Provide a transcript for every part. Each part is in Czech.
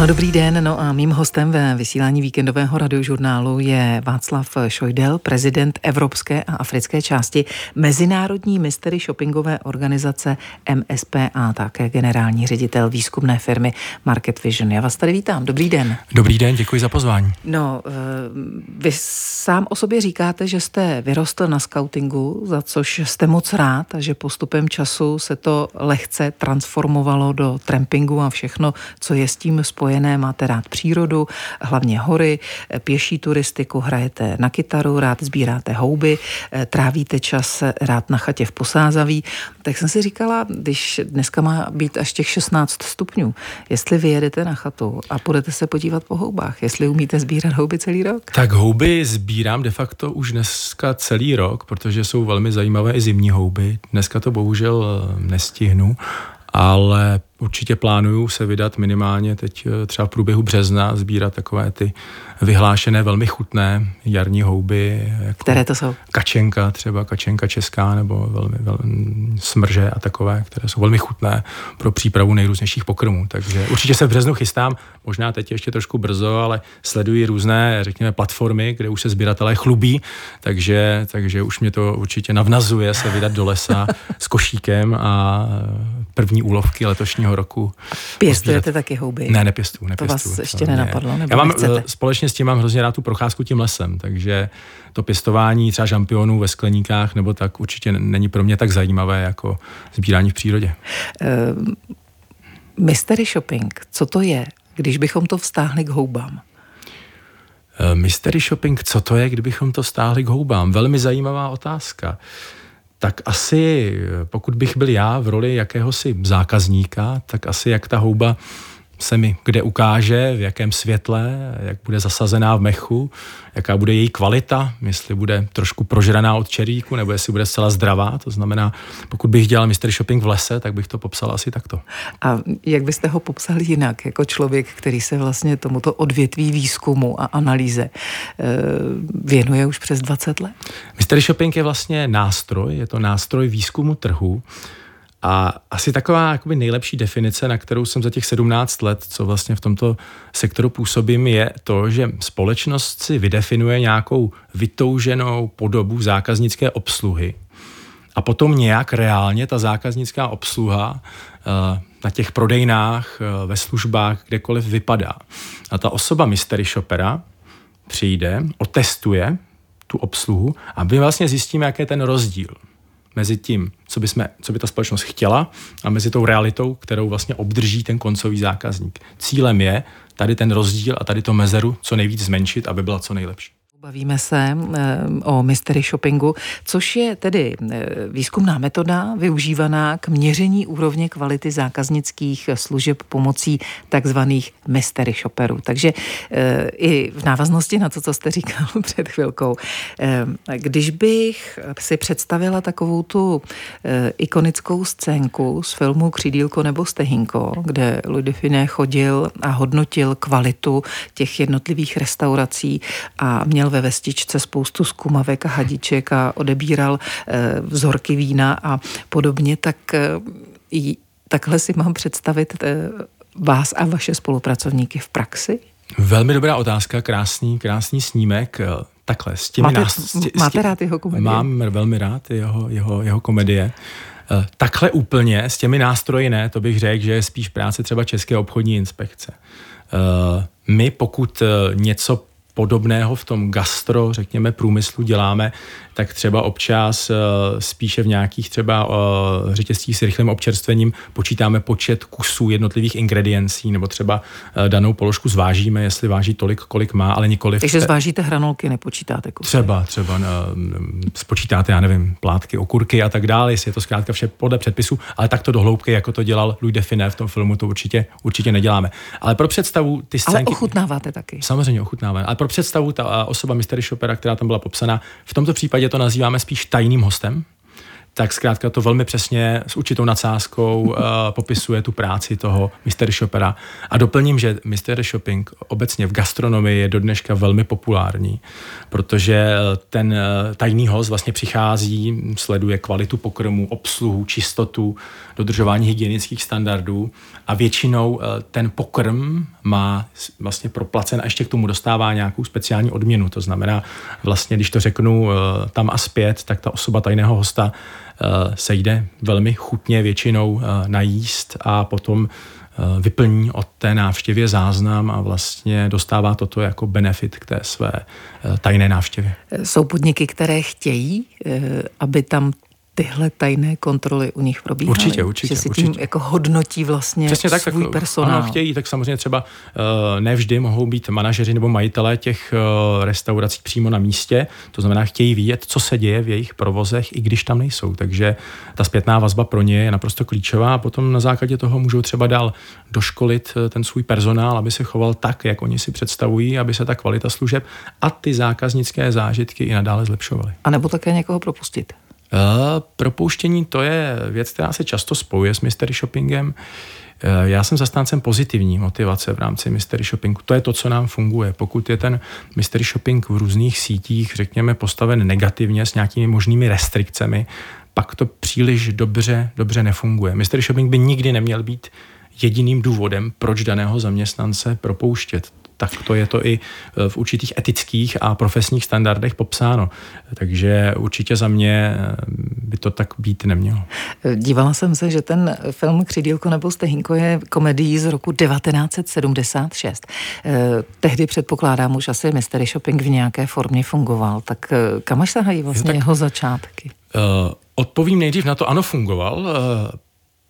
Ano, dobrý den. No a mým hostem ve vysílání víkendového radiožurnálu je Václav Šojdel, prezident Evropské a africké části Mezinárodní mystery shoppingové organizace MSP a také generální ředitel výzkumné firmy Market Vision. Já vás tady vítám. Dobrý den. Dobrý den, děkuji za pozvání. No, eh, vy sám o sobě říkáte, že jste vyrostl na scoutingu, za což jste moc rád a že postupem času se to lehce transformovalo do trampingu a všechno, co je s tím spojené spojené, máte rád přírodu, hlavně hory, pěší turistiku, hrajete na kytaru, rád sbíráte houby, trávíte čas rád na chatě v Posázaví. Tak jsem si říkala, když dneska má být až těch 16 stupňů, jestli vyjedete na chatu a půjdete se podívat po houbách, jestli umíte sbírat houby celý rok? Tak houby sbírám de facto už dneska celý rok, protože jsou velmi zajímavé i zimní houby. Dneska to bohužel nestihnu, ale určitě plánuju se vydat minimálně teď eh, třeba v průběhu března, sbírat takové ty vyhlášené velmi chutné jarní houby. Jako které to jsou? Kačenka třeba, kačenka česká nebo velmi, velmi smrže a takové, které jsou velmi chutné pro přípravu nejrůznějších pokrmů. Takže určitě se v březnu chystám, možná teď ještě trošku brzo, ale sleduji různé, řekněme, platformy, kde už se sběratelé chlubí, takže, takže už mě to určitě navnazuje se vydat do lesa s košíkem a první úlovky letošního roku. Pěstujete taky houby? Ne, nepěstuju, nepěstuju. To vás ještě nenapadlo? Nebo Já mám nechcete? společně s tím mám hrozně rád tu procházku tím lesem, takže to pěstování třeba žampionů ve skleníkách nebo tak určitě není pro mě tak zajímavé jako sbírání v přírodě. Uh, mystery shopping, co to je, když bychom to vztáhli k houbám? Uh, mystery shopping, co to je, kdybychom to vztáhli k houbám? Velmi zajímavá otázka. Tak asi, pokud bych byl já v roli jakéhosi zákazníka, tak asi jak ta houba se mi kde ukáže, v jakém světle, jak bude zasazená v mechu, jaká bude její kvalita, jestli bude trošku prožraná od čeríku, nebo jestli bude zcela zdravá. To znamená, pokud bych dělal mystery shopping v lese, tak bych to popsal asi takto. A jak byste ho popsal jinak, jako člověk, který se vlastně tomuto odvětví výzkumu a analýze e, věnuje už přes 20 let? Mystery shopping je vlastně nástroj, je to nástroj výzkumu trhu, a asi taková jakoby nejlepší definice, na kterou jsem za těch 17 let, co vlastně v tomto sektoru působím, je to, že společnost si vydefinuje nějakou vytouženou podobu zákaznické obsluhy a potom nějak reálně ta zákaznická obsluha eh, na těch prodejnách, eh, ve službách, kdekoliv vypadá. A ta osoba mystery shopera přijde, otestuje tu obsluhu a my vlastně zjistíme, jaký je ten rozdíl mezi tím, co by, jsme, co by ta společnost chtěla a mezi tou realitou, kterou vlastně obdrží ten koncový zákazník. Cílem je tady ten rozdíl a tady to mezeru co nejvíc zmenšit, aby byla co nejlepší. Bavíme se eh, o mystery shoppingu, což je tedy eh, výzkumná metoda využívaná k měření úrovně kvality zákaznických služeb pomocí takzvaných mystery shopperů. Takže eh, i v návaznosti na to, co jste říkal před chvilkou, když bych si představila takovou tu ikonickou scénku z filmu Křídílko nebo Stehinko, kde Louis Finé chodil a hodnotil kvalitu těch jednotlivých restaurací a měl ve vestičce spoustu zkumavek a hadiček a odebíral eh, vzorky vína a podobně, tak eh, takhle si mám představit eh, vás a vaše spolupracovníky v praxi? Velmi dobrá otázka, krásný, krásný snímek. Takhle, s těmi máte, nás, s tě, máte rád jeho komedie? Mám velmi rád jeho, jeho, jeho komedie. Takhle úplně s těmi nástroji ne, to bych řekl, že je spíš práce třeba České obchodní inspekce. My pokud něco podobného v tom gastro, řekněme, průmyslu děláme, tak třeba občas eh, spíše v nějakých třeba eh, řetězcích s rychlým občerstvením počítáme počet kusů jednotlivých ingrediencí, nebo třeba eh, danou položku zvážíme, jestli váží tolik, kolik má, ale nikoli. Takže zvážíte hranolky, nepočítáte kusy. Třeba, třeba spočítáte, já nevím, plátky, okurky a tak dále, jestli je to zkrátka vše podle předpisu, ale tak to dohloubky, jako to dělal Louis Define v tom filmu, to určitě, určitě neděláme. Ale pro představu ty scénky... Ale ochutnáváte taky. Samozřejmě ochutnáváme. Ale pro představu ta osoba mystery shopera, která tam byla popsaná, v tomto případě to nazýváme spíš tajným hostem, tak zkrátka to velmi přesně s určitou nadsázkou uh, popisuje tu práci toho mystery shopera. A doplním, že mystery shopping obecně v gastronomii je do dneška velmi populární, protože ten uh, tajný host vlastně přichází, sleduje kvalitu pokrmu, obsluhu, čistotu, dodržování hygienických standardů a většinou uh, ten pokrm má vlastně proplacen a ještě k tomu dostává nějakou speciální odměnu. To znamená, vlastně, když to řeknu uh, tam a zpět, tak ta osoba tajného hosta Eh, se jde velmi chutně většinou eh, najíst a potom eh, vyplní od té návštěvě záznam a vlastně dostává toto jako benefit k té své tajné návštěvě. Jsou podniky, které chtějí, aby tam tyhle tajné kontroly u nich probíhaly. Určitě, určitě. Že si určitě. tím jako hodnotí vlastně Přesně tak, svůj tak, personál. Ano, chtějí, tak samozřejmě třeba uh, nevždy mohou být manažeři nebo majitelé těch uh, restaurací přímo na místě, to znamená, chtějí vidět, co se děje v jejich provozech, i když tam nejsou. Takže ta zpětná vazba pro ně je naprosto klíčová a potom na základě toho můžou třeba dál doškolit uh, ten svůj personál, aby se choval tak, jak oni si představují, aby se ta kvalita služeb a ty zákaznické zážitky i nadále zlepšovaly. A nebo také někoho propustit. Uh, propouštění to je věc, která se často spojuje s mystery shoppingem. Uh, já jsem zastáncem pozitivní motivace v rámci mystery shoppingu. To je to, co nám funguje. Pokud je ten mystery shopping v různých sítích, řekněme, postaven negativně s nějakými možnými restrikcemi, pak to příliš dobře, dobře nefunguje. Mystery shopping by nikdy neměl být jediným důvodem, proč daného zaměstnance propouštět tak to je to i e, v určitých etických a profesních standardech popsáno. Takže určitě za mě e, by to tak být nemělo. Dívala jsem se, že ten film Křidílko nebo Stehinko je komedií z roku 1976. E, tehdy předpokládám už asi Mystery Shopping v nějaké formě fungoval. Tak kam až sahají vlastně tak, jeho začátky? Uh, odpovím nejdřív na to, ano, fungoval. Uh,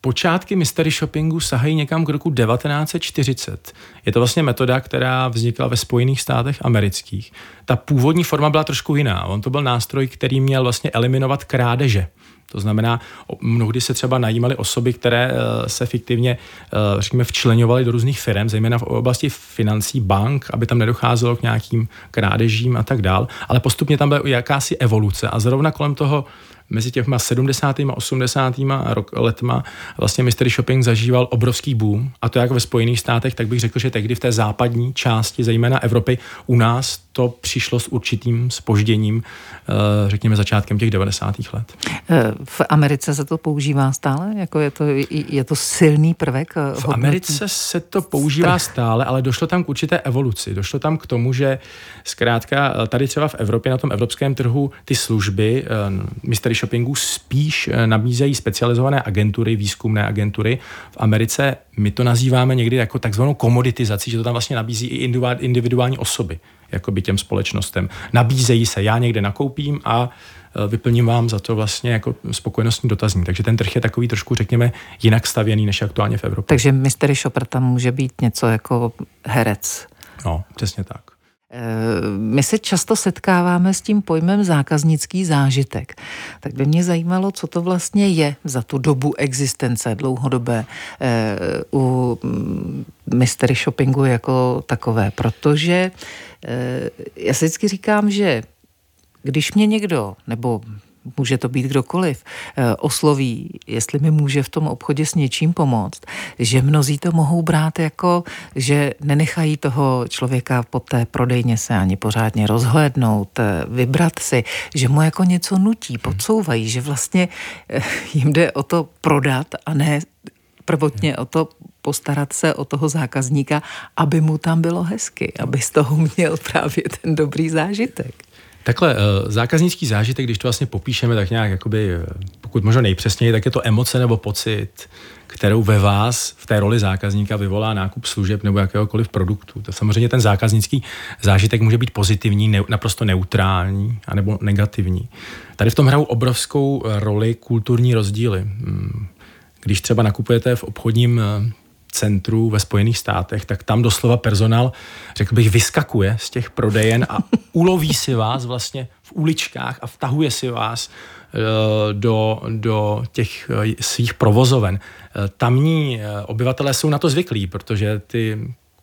Počátky mystery shoppingu sahají někam k roku 1940. Je to vlastně metoda, která vznikla ve Spojených státech amerických. Ta původní forma byla trošku jiná. On to byl nástroj, který měl vlastně eliminovat krádeže. To znamená, mnohdy se třeba najímaly osoby, které eh, se fiktivně, eh, řekněme, včlenovaly do různých firm, zejména v oblasti financí, bank, aby tam nedocházelo k nějakým krádežím a tak dál. Ale postupně tam byla jakási evoluce a zrovna kolem toho mezi těma 70. a 80. Rok, letma vlastně mystery shopping zažíval obrovský boom a to jak ve Spojených státech, tak bych řekl, že tehdy v té západní části, zejména Evropy, u nás to přišlo s určitým spožděním, eh, řekněme začátkem těch 90. let. Eh, v Americe se to používá stále? Jako je, to, je to silný prvek? Eh, v Americe se to používá stále, ale došlo tam k určité evoluci. Došlo tam k tomu, že zkrátka tady třeba v Evropě, na tom evropském trhu, ty služby mystery shoppingu spíš nabízejí specializované agentury, výzkumné agentury. V Americe my to nazýváme někdy jako takzvanou komoditizaci, že to tam vlastně nabízí i individuální osoby jakoby těm společnostem. Nabízejí se, já někde nakoupím a e, vyplním vám za to vlastně jako spokojenostní dotazník. Takže ten trh je takový trošku, řekněme, jinak stavěný než aktuálně v Evropě. Takže mystery shopper tam může být něco jako herec. No, přesně tak. Eh, my se často setkáváme s tím pojmem zákaznický zážitek. Tak by mě zajímalo, co to vlastně je za tu dobu existence dlouhodobé eh, u mm, mystery shoppingu jako takové, protože eh, já si vždycky říkám, že když mě někdo, nebo může to být kdokoliv, eh, osloví, jestli mi může v tom obchodě s něčím pomoct, že mnozí to mohou brát jako, že nenechají toho člověka po té prodejně se ani pořádně rozhlédnout, eh, vybrat si, že mu jako něco nutí, podsouvají, že vlastně eh, jim jde o to prodat a ne prvotně o to postarat se o toho zákazníka, aby mu tam bylo hezky, aby z toho měl právě ten dobrý zážitek. Takhle, eh, zákaznický zážitek, když to vlastně popíšeme tak nějak, jakoby, eh, pokud možno nejpřesněji, tak je to emoce nebo pocit, kterou ve vás v té roli zákazníka vyvolá nákup služeb nebo jakéhokoliv produktu. To samozřejmě ten zákaznický zážitek může být pozitivní, ne, naprosto neutrální, anebo negativní. Tady v tom hrajou obrovskou roli kulturní rozdíly. Hmm. Když třeba nakupujete v obchodním centru ve Spojených státech, tak tam doslova personál, řekl bych, vyskakuje z těch prodejen a uloví si vás vlastně v uličkách a vtahuje si vás eh, do, do těch eh, svých provozoven. Eh, tamní obyvatelé jsou na to zvyklí, protože ty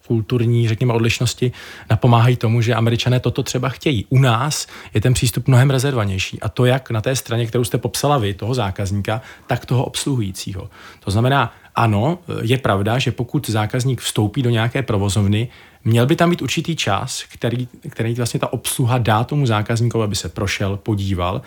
kulturní, řekněme, odlišnosti napomáhají tomu, že američané toto třeba chtějí. U nás je ten přístup mnohem rezervanější a to jak na té straně, kterou jste popsala vy, toho zákazníka, tak toho obsluhujícího. To znamená, ano, je pravda, že pokud zákazník vstoupí do nějaké provozovny, měl by tam být určitý čas, který, který vlastně ta obsluha dá tomu zákazníkovi, aby se prošel, podíval,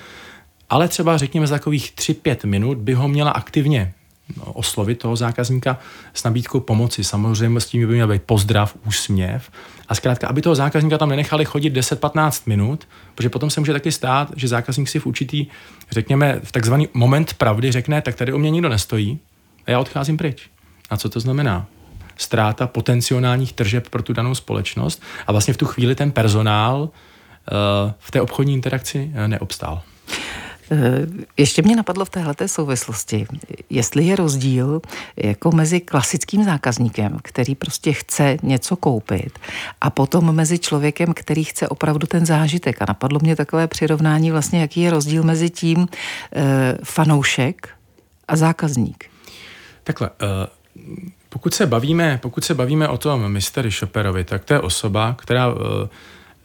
ale třeba řekněme za takových 3-5 minut by ho měla aktivně no, oslovit toho zákazníka s nabídkou pomoci. Samozřejmě s tím by měl být pozdrav, úsměv. A zkrátka, aby toho zákazníka tam nenechali chodit 10-15 minut, protože potom se může taky stát, že zákazník si v určitý, řekněme, v takzvaný moment pravdy řekne, tak tady u mě nikdo nestojí já odcházím pryč. A co to znamená? Ztráta potenciálních tržeb pro tu danou společnost a vlastně v tu chvíli ten personál uh, v té obchodní interakci uh, neobstál. Eh, ještě mě napadlo v téhle souvislosti, jestli je rozdíl jako mezi klasickým zákazníkem, který prostě chce něco koupit, a potom mezi člověkem, který chce opravdu ten zážitek. A napadlo mě takové přirovnání vlastně, jaký je rozdíl mezi tím e, fanoušek a zákazník. Takhle, e, pokud se bavíme, pokud se bavíme o tom mystery shopperovi, tak to je osoba, která e,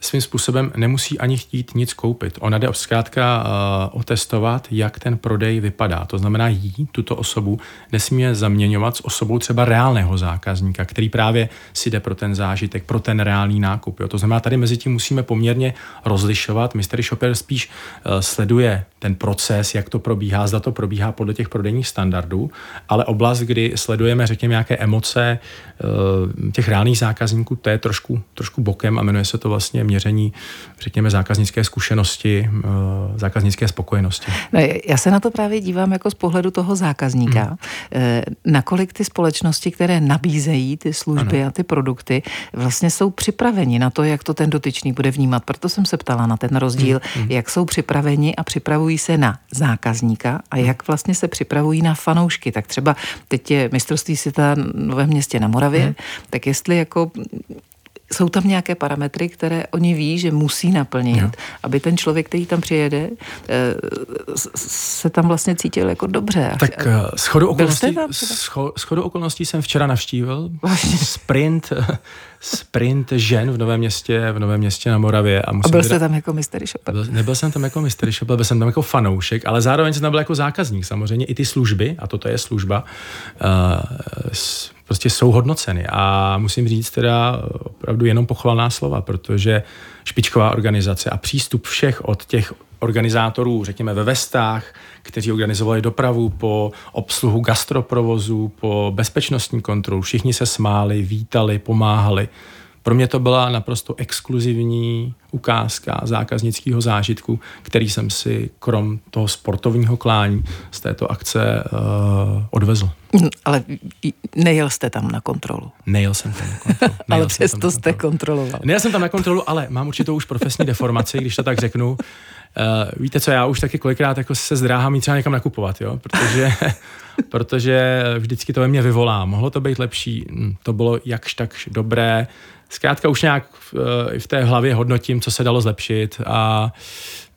svým způsobem nemusí ani chtít nic koupit. Ona jde zkrátka uh, otestovat, jak ten prodej vypadá. To znamená, jí, tuto osobu, nesmí zaměňovat s osobou třeba reálného zákazníka, který právě si jde pro ten zážitek, pro ten reálný nákup. Jo. To znamená, tady mezi tím musíme poměrně rozlišovat. Mystery Shopper spíš uh, sleduje ten proces, jak to probíhá, zda to probíhá podle těch prodejních standardů, ale oblast, kdy sledujeme, řekněme, nějaké emoce uh, těch reálných zákazníků, to je trošku, trošku bokem a jmenuje se to vlastně měření, řekněme, zákaznické zkušenosti, eh, zákaznické spokojenosti. No, já se na to právě dívám jako z pohledu toho zákazníka, hmm. nakolik ty společnosti, které nabízejí ty služby ano. a ty produkty, vlastně jsou připraveni na to, jak to ten dotyčný bude vnímat. Proto jsem se ptala na ten rozdíl, hmm. hmm. jak jsou připraveni a připravují se na zákazníka a jak vlastně se připravují na fanoušky. Tak třeba teď je mistrovství světa Nové městě na Moravě, hmm. tak jestli jako jsou tam nějaké parametry, které oni ví, že musí naplnit, jo. aby ten člověk, který tam přijede, eh, se tam vlastně cítil jako dobře. Tak eh, schodu okolností, schodu okolností jsem včera navštívil vlastně. sprint, sprint žen v Novém městě, v Novém městě na Moravě. A, musím a byl jste tam jako mystery shopper? Byl, nebyl jsem tam jako mystery shopper, byl jsem tam jako fanoušek, ale zároveň jsem tam byl jako zákazník. Samozřejmě i ty služby, a toto je služba, uh, prostě jsou hodnoceny. A musím říct teda opravdu jenom pochvalná slova, protože špičková organizace a přístup všech od těch organizátorů, řekněme ve vestách, kteří organizovali dopravu po obsluhu gastroprovozu, po bezpečnostní kontrolu, všichni se smáli, vítali, pomáhali. Pro mě to byla naprosto exkluzivní ukázka zákaznického zážitku, který jsem si krom toho sportovního klání z této akce uh, odvezl. Hm, ale nejel jste tam na kontrolu. Nejel jsem tam na kontrolu. Nejel ale přesto jste kontroloval. Nejel jsem tam na kontrolu, ale mám určitou už profesní deformaci, když to tak řeknu. Uh, víte co, já už taky kolikrát jako se zdráhám jít třeba někam nakupovat, jo? protože protože vždycky to ve mně vyvolá. Mohlo to být lepší, hm, to bylo jakž tak dobré, zkrátka už nějak v, eh, v té hlavě hodnotím, co se dalo zlepšit a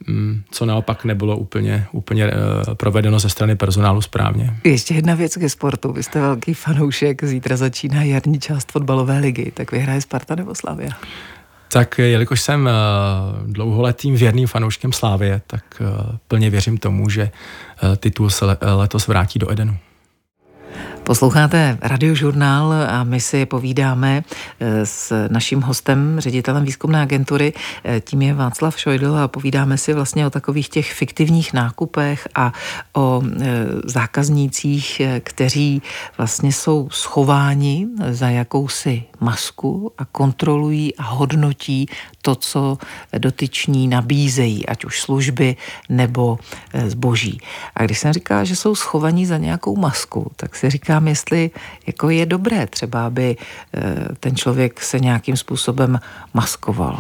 mm, co naopak nebylo úplně, úplně uh, provedeno ze strany personálu správně. Ještě jedna věc ke sportu. Vy jste velký fanoušek, zítra začíná jarní část fotbalové ligy. Tak vyhraje Sparta nebo Slavia? Tak jelikož jsem uh, dlouholetým věrným fanouškem Slávě, tak uh, plně věřím tomu, že titul se le- letos vrátí do Edenu. Posloucháte radiožurnál a my si povídáme eh, s naším hostem, ředitelem výzkumné agentury, eh, tím je Václav Šojdl a povídáme si vlastně o takových těch fiktivních nákupech a o eh, zákaznících, kteří vlastně jsou schováni za jakousi masku a kontrolují a hodnotí to, co dotyční nabízejí, ať už služby nebo zboží. A když jsem říká, že jsou schovaní za nějakou masku, tak si říkám, jestli jako je dobré třeba, aby eh, ten člověk se nějakým způsobem maskoval.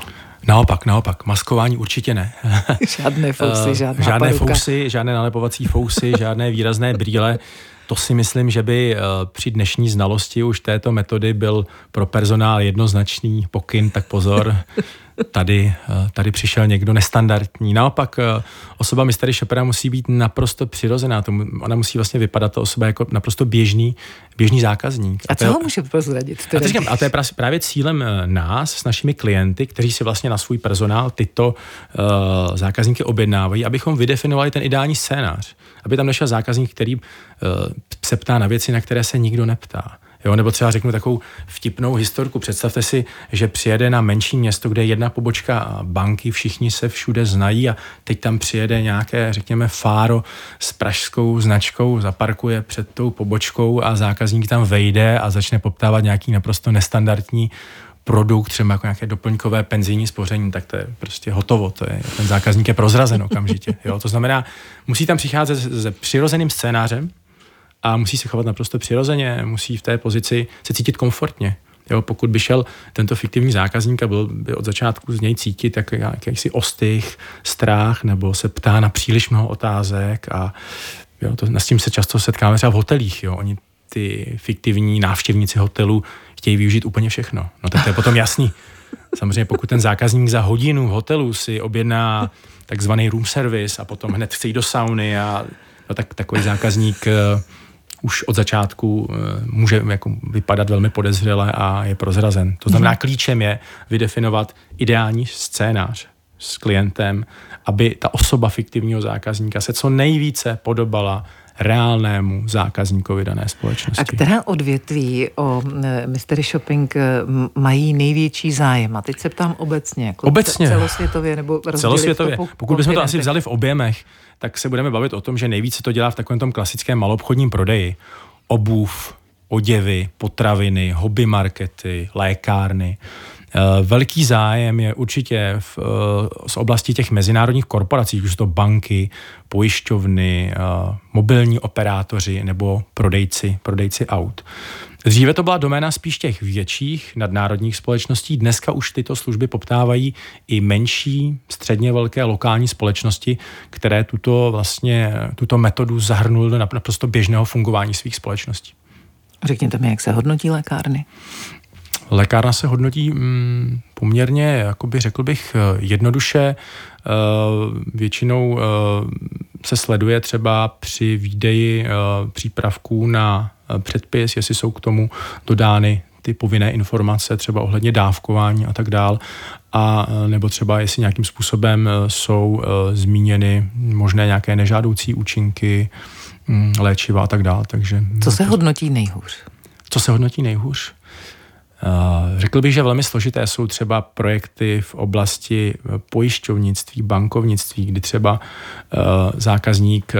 Naopak, naopak, maskování určitě ne. žádné fousy, eh, žádná Žádné paruka. fousy, žádné nalepovací fousy, žádné výrazné brýle. To si myslím, že by eh, při dnešní znalosti už této metody byl pro personál jednoznačný pokyn, tak pozor, tady, eh, tady přišel někdo nestandardní. Naopak eh, osoba mystery shoppera musí být naprosto přirozená. Tomu, ona musí vlastně vypadat ta osoba jako naprosto běžný, běžný zákazník. A, a co ho může prozradit? A to, říkám, a to je právě cílem nás, s našimi klienty, kteří si vlastně na svůj personál tyto uh, zákazníky objednávají, abychom vydefinovali ten ideální scénář. Aby tam nešel zákazník, který uh, se ptá na věci, na které se nikdo neptá. Jo, nebo třeba řeknu takovou vtipnou historku. Představte si, že přijede na menší město, kde je jedna pobočka banky, všichni se všude znají a teď tam přijede nějaké, řekněme, fáro s pražskou značkou, zaparkuje před tou pobočkou a zákazník tam vejde a začne poptávat nějaký naprosto nestandardní produkt, třeba jako nějaké doplňkové penzijní spoření, tak to je prostě hotovo. To je, ten zákazník je prozrazen okamžitě. Jo? To znamená, musí tam přicházet se přirozeným scénářem, a musí se chovat naprosto přirozeně, musí v té pozici se cítit komfortně. Jo, pokud by šel tento fiktivní zákazník a byl by od začátku z něj cítit jak, jakýsi ostych, strach, nebo se ptá na příliš mnoho otázek a jo, to, s tím se často setkáme třeba v hotelích. Jo. Oni ty fiktivní návštěvníci hotelu chtějí využít úplně všechno. No tak to je potom jasný. Samozřejmě pokud ten zákazník za hodinu v hotelu si objedná takzvaný room service a potom hned chce jít do sauny a no tak takový zákazník eh, už od začátku eh, může jako vypadat velmi podezřele a je prozrazen. To znamená, mhm. klíčem je vydefinovat ideální scénář s klientem, aby ta osoba fiktivního zákazníka se co nejvíce podobala reálnému zákazníkovi dané společnosti. A která odvětví o eh, Mystery Shopping eh, mají největší zájem? A teď se ptám obecně. Jako obecně. Celosvětově nebo Celosvětově. Po, Pokud bychom to asi vzali v objemech, tak se budeme bavit o tom, že nejvíce to dělá v takovém tom klasickém malobchodním prodeji. Obuv, oděvy, potraviny, hobby markety, lékárny. Eh, velký zájem je určitě v, z oblasti těch mezinárodních korporací, už to banky, pojišťovny, mobilní operátoři nebo prodejci, prodejci aut. Dříve to byla doména spíš těch větších nadnárodních společností, dneska už tyto služby poptávají i menší, středně velké lokální společnosti, které tuto, vlastně, tuto metodu zahrnuly do naprosto běžného fungování svých společností. Řekněte mi, jak se hodnotí lékárny? Lékárna se hodnotí mm, poměrně, jakoby řekl bych, jednoduše. Uh, většinou uh, se sleduje třeba při výdeji přípravků na předpis, jestli jsou k tomu dodány ty povinné informace, třeba ohledně dávkování a tak dál, a nebo třeba jestli nějakým způsobem jsou zmíněny možné nějaké nežádoucí účinky mm, léčiva a tak dál. Takže, Co se hodnotí nejhůř? Co se hodnotí nejhůř? Řekl bych, že velmi složité jsou třeba projekty v oblasti pojišťovnictví, bankovnictví, kdy třeba zákazník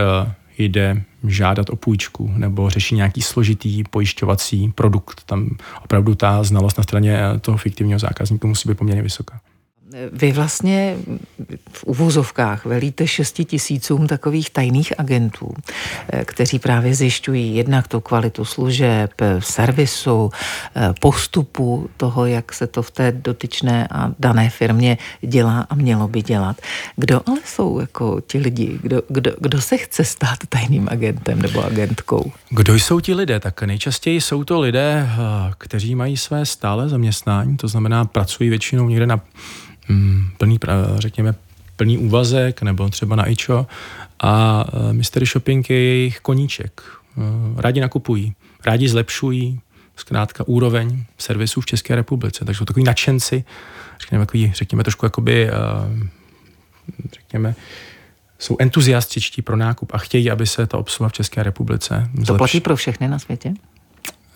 jde žádat o půjčku nebo řeší nějaký složitý pojišťovací produkt. Tam opravdu ta znalost na straně toho fiktivního zákazníka musí být poměrně vysoká. Vy vlastně v uvozovkách velíte šesti tisícům takových tajných agentů, eh, kteří právě zjišťují jednak tu kvalitu služeb, servisu, eh, postupu toho, jak se to v té dotyčné a dané firmě dělá a mělo by dělat. Kdo ale jsou jako ti lidi? Kdo, kdo, kdo se chce stát tajným agentem nebo agentkou? Kdo jsou ti lidé? Tak nejčastěji jsou to lidé, eh, kteří mají své stále zaměstnání, to znamená pracují většinou někde na plný, řekněme, plný úvazek nebo třeba na ičo a e, mystery shopping je jejich koníček. E, rádi nakupují, rádi zlepšují zkrátka úroveň servisů v České republice. Takže jsou takový nadšenci, řekněme, takový, řekněme trošku jakoby, e, řekněme, jsou entuziastičtí pro nákup a chtějí, aby se ta obsluha v České republice zlepšila. To platí pro všechny na světě?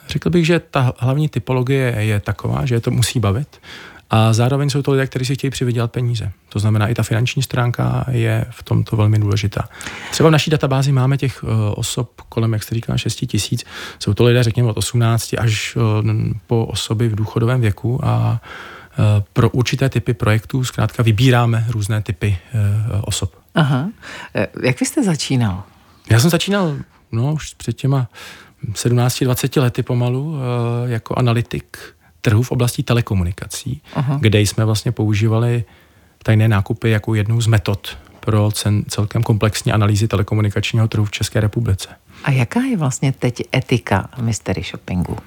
Řekl bych, že ta hlavní typologie je taková, že to musí bavit. A zároveň jsou to lidé, kteří si chtějí přivydělat peníze. To znamená, i ta finanční stránka je v tomto velmi důležitá. Třeba v naší databázi máme těch uh, osob kolem, jak jste říkal, 6 tisíc. Jsou to lidé, řekněme, od 18 až uh, po osoby v důchodovém věku a uh, pro určité typy projektů zkrátka vybíráme různé typy osob. Aha. Jak vy jste začínal? Já jsem začínal no, už před těma 17-20 lety pomalu jako analytik trhu v oblasti telekomunikací, Aha. kde jsme vlastně používali tajné nákupy jako jednu z metod pro cen, celkem komplexní analýzy telekomunikačního trhu v České republice. A jaká je vlastně teď etika mystery shoppingu?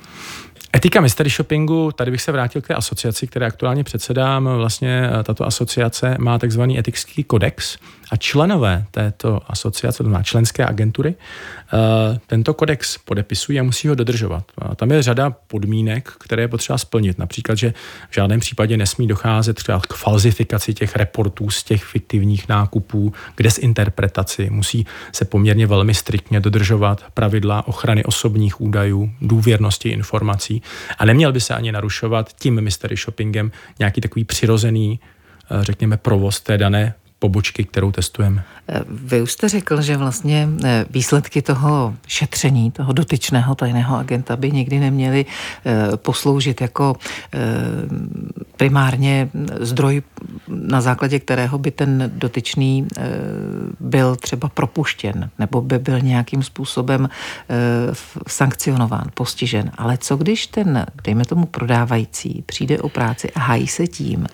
Etika mystery shoppingu, tady bych se vrátil k té asociaci, které aktuálně předsedám. Vlastně tato asociace má takzvaný etický kodex a členové této asociace, to má členské agentury, eh, tento kodex podepisují a musí ho dodržovat. A tam je řada podmínek, které je potřeba splnit. Například, že v žádném případě nesmí docházet třeba k falzifikaci těch reportů z těch fiktivních nákupů, k desinterpretaci. Musí se poměrně velmi striktně dodržovat pravidla ochrany osobních údajů, důvěrnosti informací a neměl by se ani narušovat tím mystery shoppingem nějaký takový přirozený eh, řekněme, provoz té dané pobočky, kterou testujeme. Vy už jste řekl, že vlastně eh, výsledky toho šetření, toho dotyčného tajného agenta by nikdy neměly eh, posloužit jako eh, primárně zdroj, na základě kterého by ten dotyčný byl třeba propuštěn nebo by byl nějakým způsobem sankcionován, postižen. Ale co když ten, dejme tomu prodávající, přijde o práci a hájí se tím,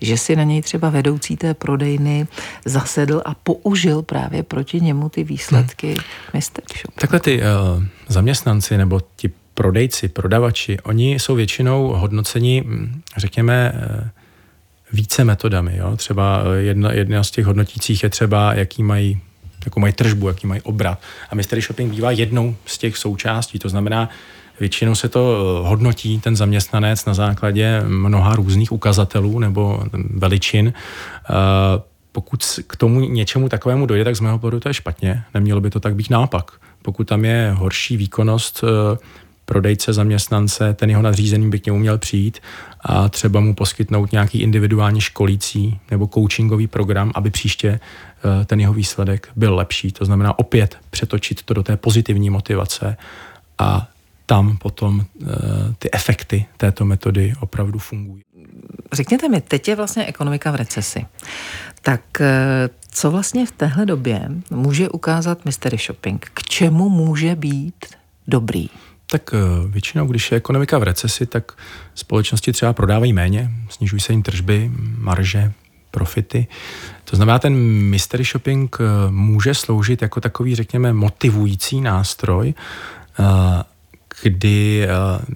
že si na něj třeba vedoucí té prodejny zasedl a použil právě proti němu ty výsledky hmm. Mr. Shop. Takhle ty uh, zaměstnanci nebo ti prodejci, prodavači, oni jsou většinou hodnoceni, hm, řekněme, uh, více metodami. Jo? Třeba eh, jedna, jedna z těch hodnotících je třeba, jaký mají jakou mají tržbu, jaký mají obrat. A mystery shopping bývá jednou z těch součástí. To znamená, většinou se to hodnotí ten zaměstnanec na základě mnoha různých ukazatelů nebo veličin pokud k tomu něčemu takovému dojde, tak z mého pohledu to je špatně. Nemělo by to tak být naopak. Pokud tam je horší výkonnost eh, prodejce, zaměstnance, ten jeho nadřízený by k němu měl přijít a třeba mu poskytnout nějaký individuální školící nebo coachingový program, aby příště eh, ten jeho výsledek byl lepší. To znamená opět přetočit to do té pozitivní motivace a tam potom eh, ty efekty této metody opravdu fungují. Řekněte mi, teď je vlastně ekonomika v recesi. Tak eh, co vlastně v téhle době může ukázat mystery shopping? K čemu může být dobrý? Tak eh, většinou, když je ekonomika v recesi, tak společnosti třeba prodávají méně, snižují se jim tržby, marže, profity. To znamená, ten mystery shopping může sloužit jako takový, řekněme, motivující nástroj, kdy eh,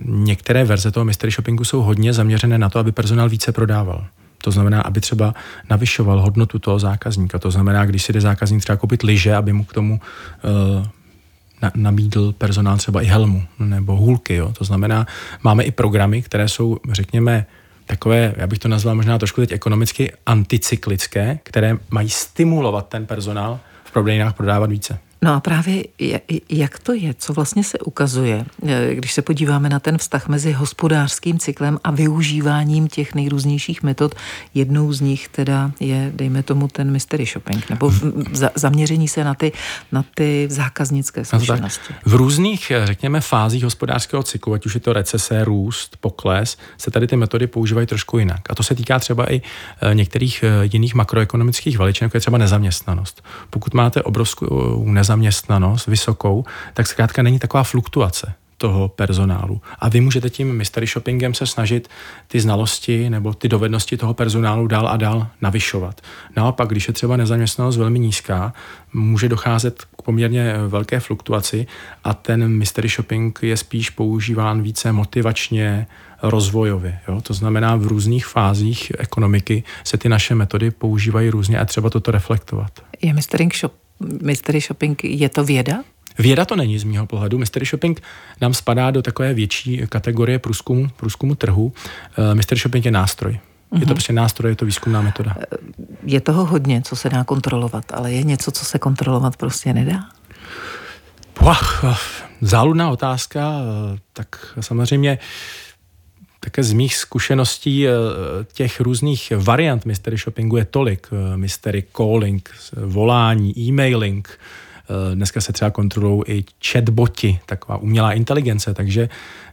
některé verze toho mystery shoppingu jsou hodně zaměřené na to, aby personál více prodával. To znamená, aby třeba navyšoval hodnotu toho zákazníka. To znamená, když si jde zákazník třeba koupit lyže, aby mu k tomu uh, na, nabídl personál třeba i helmu nebo hůlky. Jo. To znamená, máme i programy, které jsou, řekněme, takové, já bych to nazval možná trošku teď ekonomicky anticyklické, které mají stimulovat ten personál v prodejnách prodávat více. No a právě jak to je, co vlastně se ukazuje, eh, když se podíváme na ten vztah mezi hospodářským cyklem a využíváním těch nejrůznějších metod. Jednou z nich teda je, dejme tomu, ten mystery shopping, nebo za, zaměření se na ty, na ty zákaznické zkušenosti. V různých, eh, řekněme, fázích hospodářského cyklu, ať už je to recese, růst, pokles, se tady ty metody používají trošku jinak. A to se týká třeba i eh, některých jiných makroekonomických veličin, jako je třeba nezaměstnanost. Pokud máte obrovskou nezaměstnanost, nezaměstnanost vysokou, tak zkrátka není taková fluktuace toho personálu. A vy můžete tím mystery shoppingem se snažit ty znalosti nebo ty dovednosti toho personálu dál a dál navyšovat. Naopak, když je třeba nezaměstnanost velmi nízká, může docházet k poměrně velké fluktuaci a ten mystery shopping je spíš používán více motivačně, rozvojově. Jo? To znamená, v různých fázích ekonomiky se ty naše metody používají různě a třeba toto reflektovat. Je mystery shop mystery shopping, je to věda? Věda to není z mého pohledu. Mystery shopping nám spadá do takové větší kategorie průzkumu, průzkumu trhu. Uh, mystery shopping je nástroj. Je to mhm. prostě nástroj, je to výzkumná metoda. Eh, je toho hodně, co se dá kontrolovat, ale je něco, co se kontrolovat prostě nedá? Pach, záludná otázka, eh, tak samozřejmě také z mých zkušeností eh, těch různých variant mystery shoppingu je tolik. Eh, mystery calling, volání, e-mailing, eh, Dneska se třeba kontrolují i chatboti, taková umělá inteligence, takže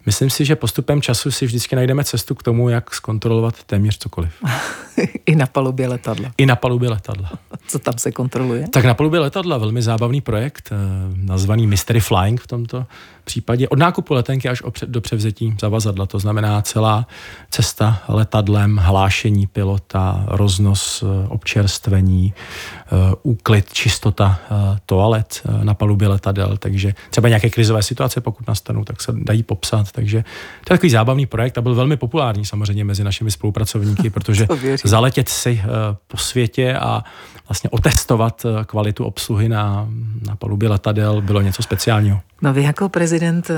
myslím si, že postupem času si vždycky najdeme cestu k tomu, jak zkontrolovat téměř cokoliv. I na palubě letadla. I na palubě letadla. Co tam se kontroluje? Tak na palubě letadla velmi zábavný projekt, nazvaný Mystery Flying v tomto případě od nákupu letenky až do převzetí zavazadla. To znamená celá cesta letadlem, hlášení pilota, roznos eh, občerstvení, eh, úklid, čistota eh, toalet. na palubě letadel, takže třeba nějaké krizové situace, pokud nastanou, tak se dají popsat, takže to je takový zábavný projekt a byl velmi populární samozřejmě mezi našimi spolupracovníky, protože zaletět si po světě a vlastně otestovat kvalitu obsluhy na, na palubě letadel bylo něco speciálního. No vy jako prezident eh,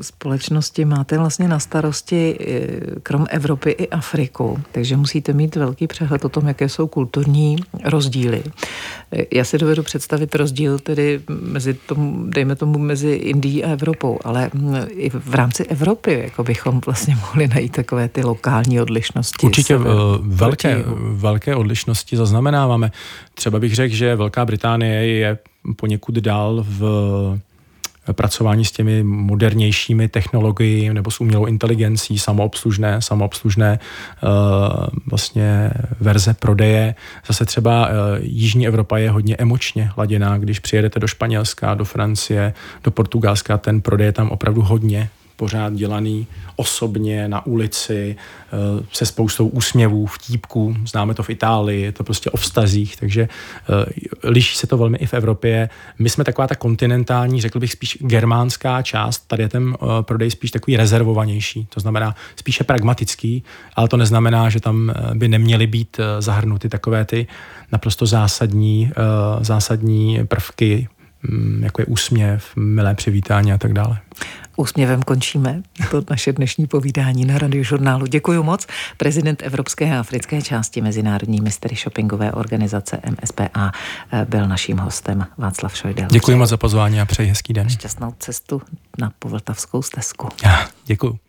společnosti máte vlastně na starosti eh, krom Evropy i Afriku, takže musíte mít velký přehled o tom, jaké jsou kulturní rozdíly. Eh, já si dovedu představit rozdíl tedy mezi tomu, dejme tomu mezi Indií a Evropou, ale hm, i v rámci Evropy jako bychom vlastně mohli najít takové ty lokální odlišnosti. Určitě velké, velké odlišnosti zaznamenáváme. Třeba bych řekl, že Velká Británie je poněkud dál v pracování s těmi modernějšími technologiemi nebo s umělou inteligencí, samoobslužné, samoobslužné uh, vlastně verze prodeje. Zase třeba uh, Jižní Evropa je hodně emočně laděná, když přijedete do Španělska, do Francie, do Portugalska, ten prodej je tam opravdu hodně pořád dělaný osobně na ulici eh, se spoustou úsměvů, vtípků. Známe to v Itálii, je to prostě o vztazích, takže eh, liší se to velmi i v Evropě. My jsme taková ta kontinentální, řekl bych spíš germánská část, tady je ten eh, prodej spíš takový rezervovanější, to znamená spíše pragmatický, ale to neznamená, že tam by neměly být zahrnuty takové ty naprosto zásadní, zásadní prvky, mm, jako je úsměv, milé přivítání a tak dále. Úsměvem končíme to naše dnešní povídání na radiožurnálu. Děkuji moc. Prezident Evropské a africké části Mezinárodní mystery shoppingové organizace MSPA eh, byl naším hostem Václav Šojdel. Děkuji moc za pozvání a přeji hezký den. Šťastnou cestu na povltavskou stezku. Já, děkuji.